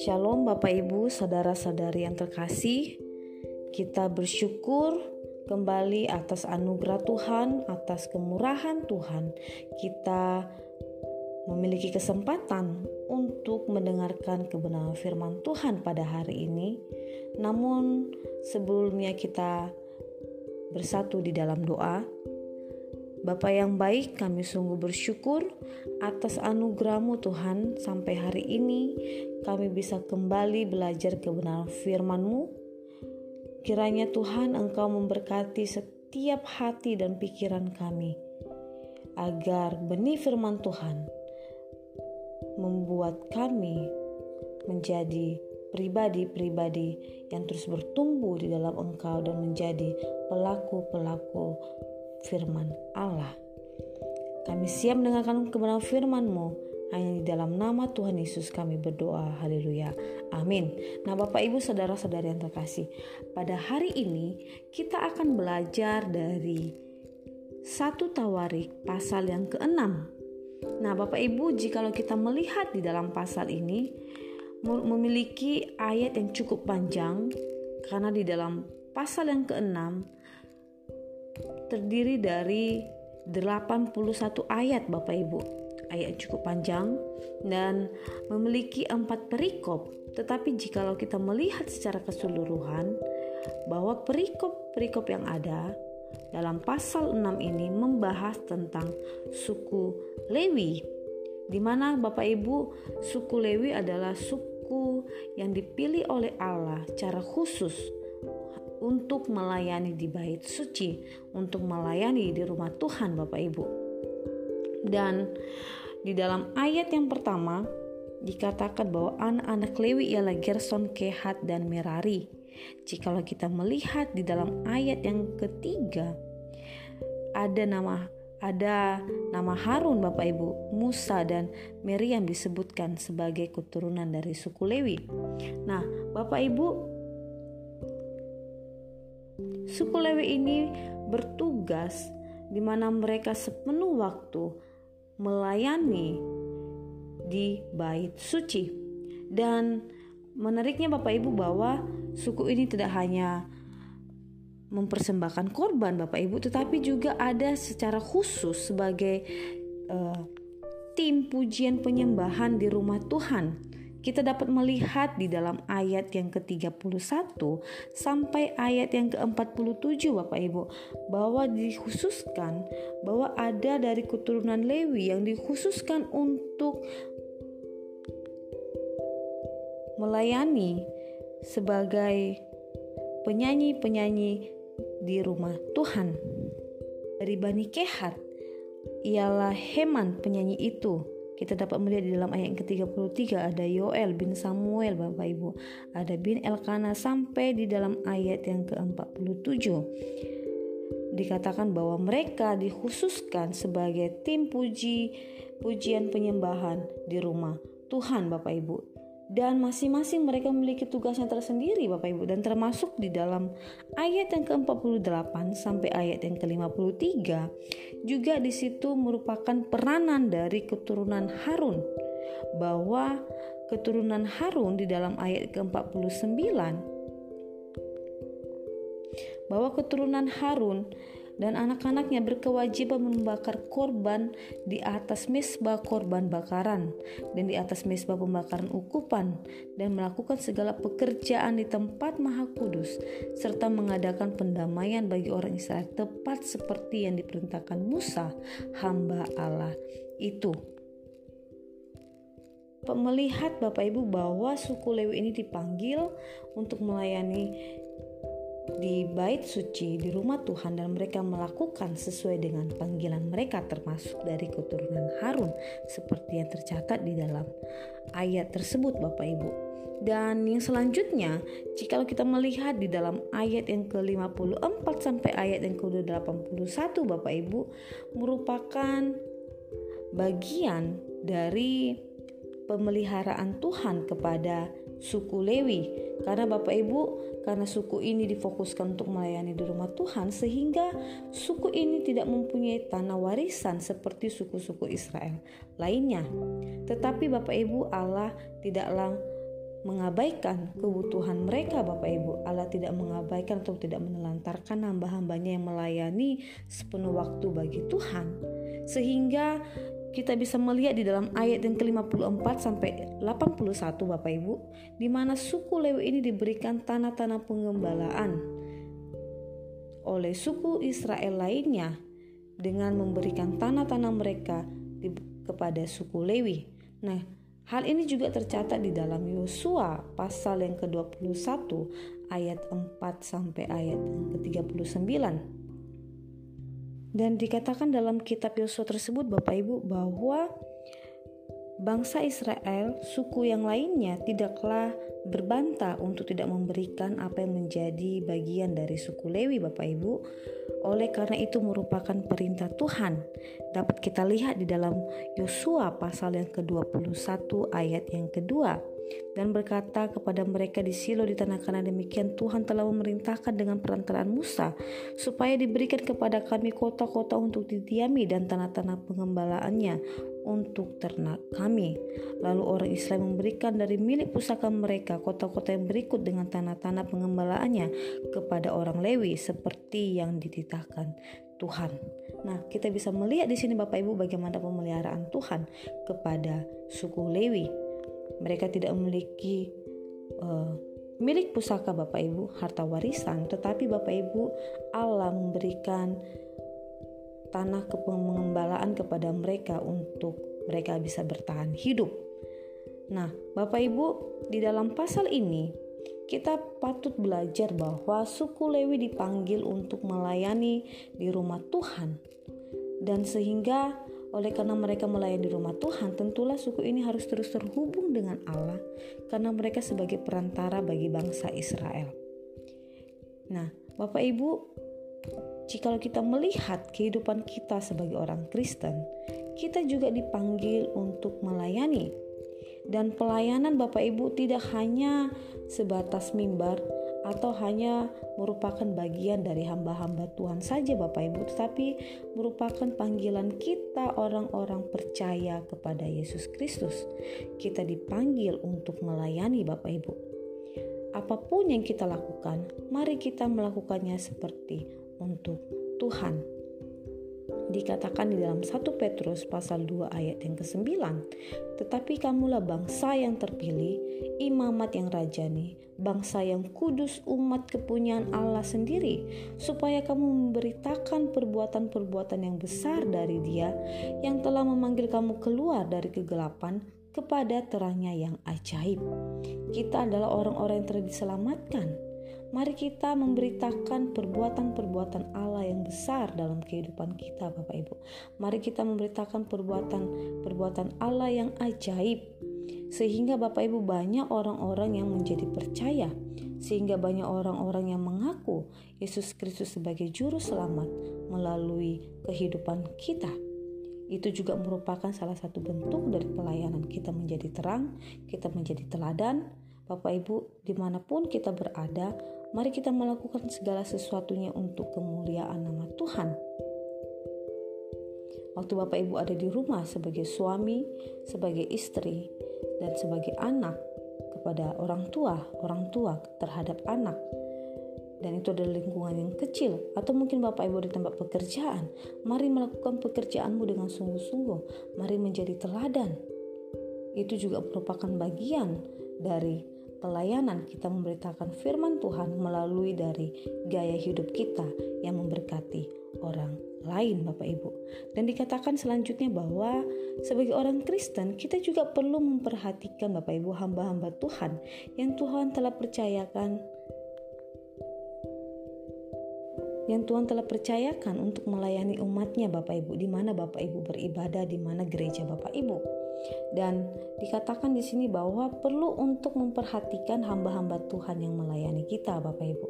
Shalom Bapak Ibu, saudara-saudari yang terkasih. Kita bersyukur kembali atas anugerah Tuhan, atas kemurahan Tuhan. Kita memiliki kesempatan untuk mendengarkan kebenaran firman Tuhan pada hari ini. Namun sebelumnya kita bersatu di dalam doa. Bapa yang baik, kami sungguh bersyukur atas anugerahmu Tuhan sampai hari ini kami bisa kembali belajar kebenaran firman-Mu. Kiranya Tuhan Engkau memberkati setiap hati dan pikiran kami agar benih firman Tuhan membuat kami menjadi pribadi-pribadi yang terus bertumbuh di dalam Engkau dan menjadi pelaku-pelaku firman Allah. Kami siap mendengarkan kebenaran firman-Mu. Hanya di dalam nama Tuhan Yesus kami berdoa. Haleluya. Amin. Nah Bapak Ibu Saudara-saudara yang terkasih. Pada hari ini kita akan belajar dari satu Tawarik pasal yang keenam. Nah Bapak Ibu jikalau kita melihat di dalam pasal ini memiliki ayat yang cukup panjang karena di dalam pasal yang keenam terdiri dari 81 ayat Bapak Ibu. Ayat cukup panjang dan memiliki empat perikop. Tetapi jikalau kita melihat secara keseluruhan bahwa perikop-perikop yang ada dalam pasal 6 ini membahas tentang suku Lewi di mana Bapak Ibu suku Lewi adalah suku yang dipilih oleh Allah cara khusus untuk melayani di bait suci, untuk melayani di rumah Tuhan Bapak Ibu. Dan di dalam ayat yang pertama dikatakan bahwa anak-anak Lewi ialah Gerson, Kehat, dan Merari. Jikalau kita melihat di dalam ayat yang ketiga ada nama ada nama Harun Bapak Ibu, Musa dan Miriam disebutkan sebagai keturunan dari suku Lewi. Nah, Bapak Ibu, Suku Lewi ini bertugas di mana mereka sepenuh waktu melayani di bait suci. Dan menariknya Bapak Ibu bahwa suku ini tidak hanya mempersembahkan korban Bapak Ibu tetapi juga ada secara khusus sebagai uh, tim pujian penyembahan di rumah Tuhan kita dapat melihat di dalam ayat yang ke-31 sampai ayat yang ke-47 Bapak Ibu bahwa dikhususkan bahwa ada dari keturunan Lewi yang dikhususkan untuk melayani sebagai penyanyi-penyanyi di rumah Tuhan. Dari Bani Kehat ialah Heman penyanyi itu kita dapat melihat di dalam ayat ke-33 ada Yoel bin Samuel Bapak Ibu, ada bin Elkana sampai di dalam ayat yang ke-47 dikatakan bahwa mereka dikhususkan sebagai tim puji pujian penyembahan di rumah Tuhan Bapak Ibu dan masing-masing mereka memiliki tugasnya tersendiri Bapak Ibu. Dan termasuk di dalam ayat yang ke-48 sampai ayat yang ke-53 juga di situ merupakan peranan dari keturunan Harun. Bahwa keturunan Harun di dalam ayat ke-49 bahwa keturunan Harun dan anak-anaknya berkewajiban membakar korban di atas mesbah korban bakaran dan di atas mesbah pembakaran ukupan dan melakukan segala pekerjaan di tempat maha kudus serta mengadakan pendamaian bagi orang Israel tepat seperti yang diperintahkan Musa hamba Allah itu. Melihat Bapak Ibu bahwa suku Lewi ini dipanggil untuk melayani di bait suci di rumah Tuhan dan mereka melakukan sesuai dengan panggilan mereka termasuk dari keturunan Harun seperti yang tercatat di dalam ayat tersebut Bapak Ibu. Dan yang selanjutnya, jika kita melihat di dalam ayat yang ke-54 sampai ayat yang ke-81 Bapak Ibu merupakan bagian dari pemeliharaan Tuhan kepada suku Lewi. Karena Bapak Ibu, karena suku ini difokuskan untuk melayani di rumah Tuhan sehingga suku ini tidak mempunyai tanah warisan seperti suku-suku Israel lainnya. Tetapi Bapak Ibu Allah tidaklah mengabaikan kebutuhan mereka Bapak Ibu. Allah tidak mengabaikan atau tidak menelantarkan hamba-hambanya yang melayani sepenuh waktu bagi Tuhan. Sehingga kita bisa melihat di dalam ayat yang ke-54 sampai 81 Bapak Ibu, di mana suku Lewi ini diberikan tanah-tanah pengembalaan oleh suku Israel lainnya dengan memberikan tanah-tanah mereka di, kepada suku Lewi. Nah, hal ini juga tercatat di dalam Yosua pasal yang ke-21 ayat 4 sampai ayat yang ke-39. Dan dikatakan dalam kitab Yosua tersebut Bapak Ibu bahwa bangsa Israel, suku yang lainnya tidaklah berbantah untuk tidak memberikan apa yang menjadi bagian dari suku Lewi Bapak Ibu. Oleh karena itu merupakan perintah Tuhan. Dapat kita lihat di dalam Yosua pasal yang ke-21 ayat yang kedua dan berkata kepada mereka di Silo di tanah Kanaan demikian Tuhan telah memerintahkan dengan perantaraan Musa supaya diberikan kepada kami kota-kota untuk didiami dan tanah-tanah pengembalaannya untuk ternak kami. Lalu orang Israel memberikan dari milik pusaka mereka kota-kota yang berikut dengan tanah-tanah pengembalaannya kepada orang Lewi seperti yang dititahkan Tuhan. Nah, kita bisa melihat di sini Bapak Ibu bagaimana pemeliharaan Tuhan kepada suku Lewi mereka tidak memiliki uh, milik pusaka Bapak Ibu, harta warisan, tetapi Bapak Ibu Allah memberikan tanah kepengembalaan kepada mereka untuk mereka bisa bertahan hidup. Nah, Bapak Ibu, di dalam pasal ini kita patut belajar bahwa suku Lewi dipanggil untuk melayani di rumah Tuhan. Dan sehingga oleh karena mereka melayani rumah Tuhan, tentulah suku ini harus terus terhubung dengan Allah karena mereka sebagai perantara bagi bangsa Israel. Nah, Bapak Ibu, jikalau kita melihat kehidupan kita sebagai orang Kristen, kita juga dipanggil untuk melayani. Dan pelayanan Bapak Ibu tidak hanya sebatas mimbar, atau hanya merupakan bagian dari hamba-hamba Tuhan saja Bapak Ibu tetapi merupakan panggilan kita orang-orang percaya kepada Yesus Kristus. Kita dipanggil untuk melayani Bapak Ibu. Apa pun yang kita lakukan mari kita melakukannya seperti untuk Tuhan dikatakan di dalam 1 Petrus pasal 2 ayat yang ke-9 tetapi kamulah bangsa yang terpilih imamat yang rajani bangsa yang kudus umat kepunyaan Allah sendiri supaya kamu memberitakan perbuatan-perbuatan yang besar dari dia yang telah memanggil kamu keluar dari kegelapan kepada terangnya yang ajaib. Kita adalah orang-orang yang telah diselamatkan Mari kita memberitakan perbuatan-perbuatan Allah yang besar dalam kehidupan kita, Bapak Ibu. Mari kita memberitakan perbuatan-perbuatan Allah yang ajaib sehingga Bapak Ibu banyak orang-orang yang menjadi percaya, sehingga banyak orang-orang yang mengaku Yesus Kristus sebagai juru selamat melalui kehidupan kita. Itu juga merupakan salah satu bentuk dari pelayanan kita menjadi terang, kita menjadi teladan. Bapak Ibu, di mana pun kita berada, mari kita melakukan segala sesuatunya untuk kemuliaan nama Tuhan. Waktu Bapak Ibu ada di rumah sebagai suami, sebagai istri, dan sebagai anak kepada orang tua, orang tua terhadap anak. Dan itu adalah lingkungan yang kecil atau mungkin Bapak Ibu di tempat pekerjaan. Mari melakukan pekerjaanmu dengan sungguh-sungguh. Mari menjadi teladan. Itu juga merupakan bagian dari pelayanan kita memberitakan firman Tuhan melalui dari gaya hidup kita yang memberkati orang lain Bapak Ibu. Dan dikatakan selanjutnya bahwa sebagai orang Kristen kita juga perlu memperhatikan Bapak Ibu hamba-hamba Tuhan yang Tuhan telah percayakan yang Tuhan telah percayakan untuk melayani umatnya Bapak Ibu di mana Bapak Ibu beribadah di mana gereja Bapak Ibu. Dan dikatakan di sini bahwa perlu untuk memperhatikan hamba-hamba Tuhan yang melayani kita Bapak Ibu.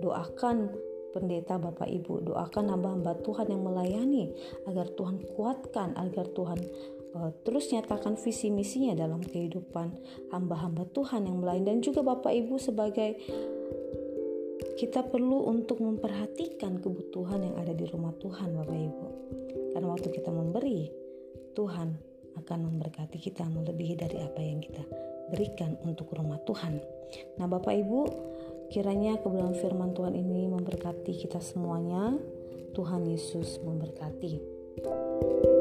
Doakan pendeta Bapak Ibu doakan hamba-hamba Tuhan yang melayani agar Tuhan kuatkan agar Tuhan uh, terus nyatakan visi misinya dalam kehidupan hamba-hamba Tuhan yang lain dan juga Bapak Ibu sebagai kita perlu untuk memperhatikan kebutuhan yang ada di rumah Tuhan Bapak Ibu. Karena waktu kita memberi, Tuhan akan memberkati kita melebihi dari apa yang kita berikan untuk rumah Tuhan. Nah, Bapak Ibu, kiranya kebenaran firman Tuhan ini memberkati kita semuanya. Tuhan Yesus memberkati. thank you